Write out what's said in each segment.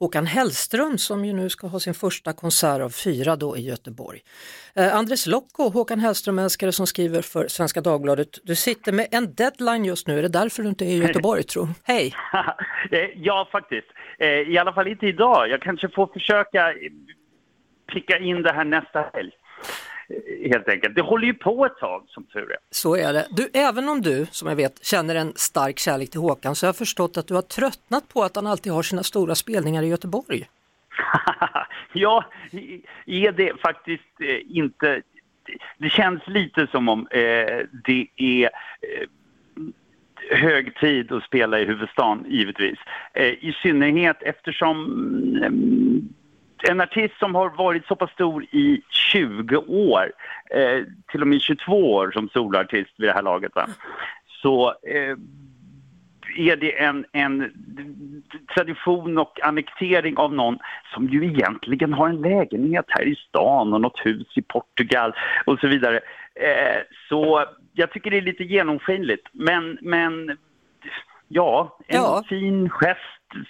Håkan Hellström som ju nu ska ha sin första konsert av fyra då i Göteborg. Eh, Andres Lokko, Håkan Hellström-älskare som skriver för Svenska Dagbladet. Du sitter med en deadline just nu, är det därför du inte är i Göteborg tror Hej! Eh, ja, faktiskt. Eh, I alla fall inte idag. Jag kanske får försöka pricka in det här nästa helg. Helt enkelt. Det håller ju på ett tag som tur är. Så är det. Du, även om du, som jag vet, känner en stark kärlek till Håkan så har jag förstått att du har tröttnat på att han alltid har sina stora spelningar i Göteborg. ja, är det faktiskt eh, inte... Det känns lite som om eh, det är eh, hög tid att spela i huvudstaden, givetvis. Eh, I synnerhet eftersom mm, en artist som har varit så pass stor i 20 år, eh, till och med 22 år som soloartist vid det här laget, va? så eh, är det en, en tradition och annektering av någon som ju egentligen har en lägenhet här i stan och något hus i Portugal och så vidare. Eh, så jag tycker det är lite genomskinligt. Men, men ja, en Ja. fin gest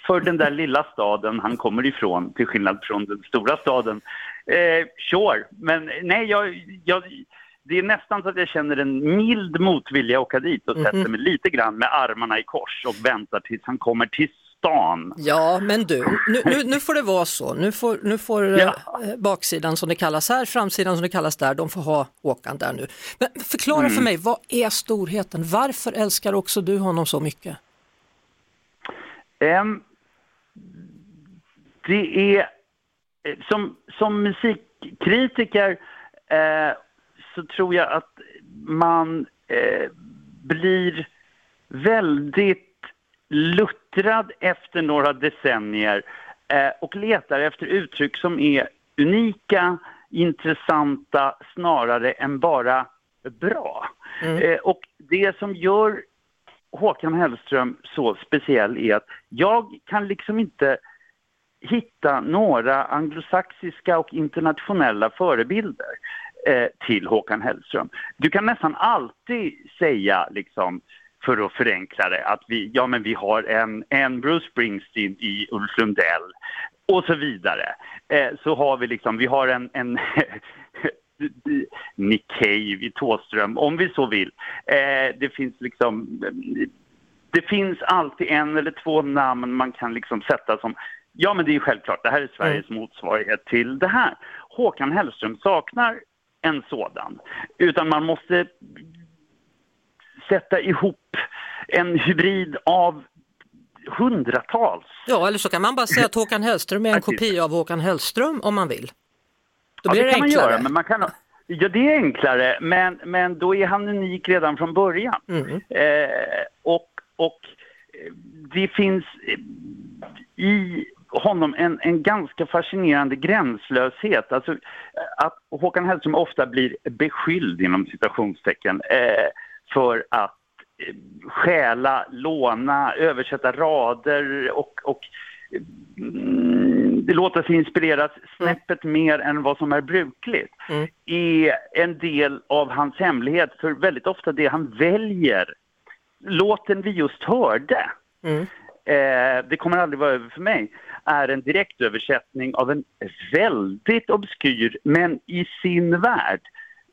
för den där lilla staden han kommer ifrån till skillnad från den stora staden. Eh, sure, men nej, jag, jag, det är nästan så att jag känner en mild motvilja att åka dit och sätter mig lite grann med armarna i kors och väntar tills han kommer till stan. Ja, men du, nu, nu, nu får det vara så. Nu får, nu får Ja. eh, baksidan som det kallas här, framsidan som det kallas där, de får ha Håkan där nu. Men förklara Mm. för mig, vad är storheten? Varför älskar också du honom så mycket? Ehm, det är eh, som, som musikkritiker eh, så tror jag att man eh, blir väldigt luttrad efter några decennier och letar efter uttryck som är unika, intressanta snarare än bara bra. Eh, och det som gör Håkan Hellström så speciell är att jag kan liksom inte hitta några anglosaxiska och internationella förebilder eh, till Håkan Hellström. Du kan nästan alltid säga, liksom, för att förenkla det, att vi, ja, men vi har en, en Bruce Springsteen i Ulf Lundell och så vidare. Eh, så har vi liksom, vi har en, en Nick Cave i Thåström, om vi så vill. Eh, det finns liksom det finns alltid en eller två namn man kan liksom sätta som Ja, men det är självklart. Det här är Sveriges motsvarighet till det här. Håkan Hellström saknar en sådan. Utan man måste sätta ihop en hybrid av hundratals. Ja, eller så kan man bara säga att Håkan Hellström är en kopia av Håkan Hellström om man vill. Då Ja, blir det det, kan man enklare. göra, men man kan... Ja, det är enklare, men, men då är han unik redan från början. Mm. Eh, och, och eh, det finns eh, i honom en, en ganska fascinerande gränslöshet. Alltså, eh, att Håkan Hellström ofta blir beskylld, inom citationstecken, eh, för att eh, stjäla, låna, översätta rader och, och låta sig inspireras snäppet mer än vad som är brukligt Mm. är en del av hans hemlighet. För väldigt ofta det han väljer, låten vi just hörde, Mm. eh, det kommer aldrig vara över för mig, är en direktöversättning av en väldigt obskyr, men i sin värld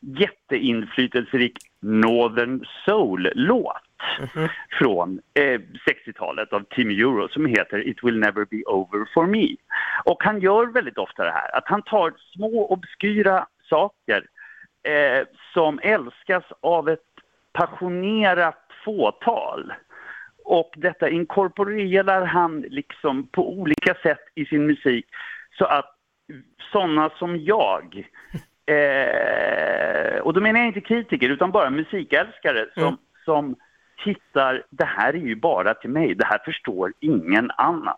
jätteinflytelserik Northern Soul-låt från eh, 60-talet av Tim Euro som heter It will never be over for me. Och han gör väldigt ofta det här, att han tar små obskyra saker eh, som älskas av ett passionerat fåtal. Och detta inkorporerar han liksom på olika sätt i sin musik så att sådana som jag Eh, och då menar jag inte kritiker utan bara musikälskare som, Mm. som hittar det här är ju bara till mig, det här förstår ingen annan.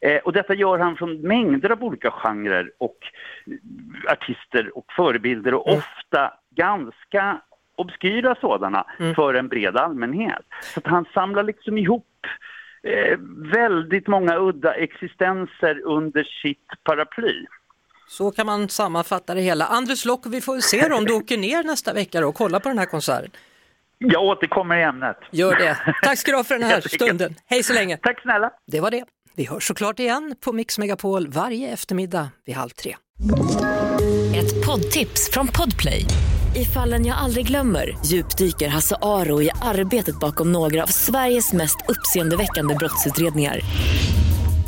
Eh, och detta gör han från mängder av olika genrer och artister och förebilder och mm. ofta ganska obskyra sådana mm. för en bred allmänhet. Så att han samlar liksom ihop eh, väldigt många udda existenser under sitt paraply. Så kan man sammanfatta det hela. Andres Lock, vi får se om du åker ner nästa vecka och kollar på den här konserten. Jag återkommer i ämnet. Gör det. Tack ska du ha för den här stunden. Hej så länge. Tack snälla. Det var det. Vi hörs såklart igen på Mix Megapol varje eftermiddag vid halv tre. Ett poddtips från Podplay. I fallen jag aldrig glömmer djupdyker Hasse Aro i arbetet bakom några av Sveriges mest uppseendeväckande brottsutredningar